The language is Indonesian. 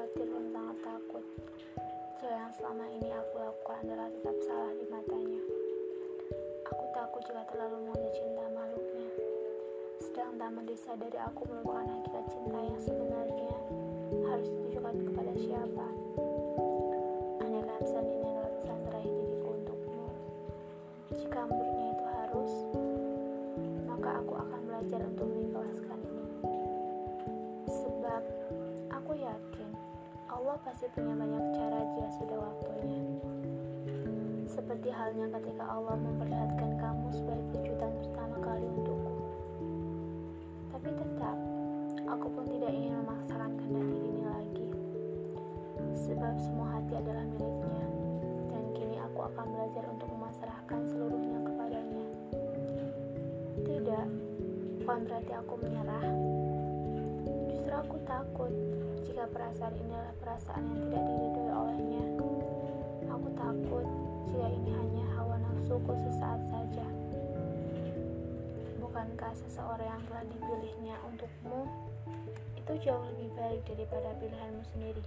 khawatir dan sangat takut. So yang selama ini aku lakukan adalah tetap salah di matanya. Aku takut jika terlalu mudah cinta makhluknya. Sedang tak disadari aku melupakan hakikat cinta yang sebenarnya harus ditujukan kepada siapa. aneh lapisan ini adalah pesan terakhir diriku untukmu. Jika menurutnya itu harus, maka aku akan belajar untuk mengikhlaskan ini. Sebab aku yakin Allah pasti punya banyak cara jika sudah waktunya. Seperti halnya ketika Allah memperlihatkan kamu sebagai kejutan pertama kali untukku. Tapi tetap, aku pun tidak ingin memaksakan kehendak ini lagi. Sebab semua hati adalah miliknya, dan kini aku akan belajar untuk memasrahkan seluruhnya kepadanya. Tidak, bukan berarti aku menyerah. Jika perasaan ini adalah perasaan yang tidak diridhoi olehnya. Aku takut jika ini hanya hawa nafsuku sesaat saja. Bukankah seseorang yang telah dipilihnya untukmu itu jauh lebih baik daripada pilihanmu sendiri?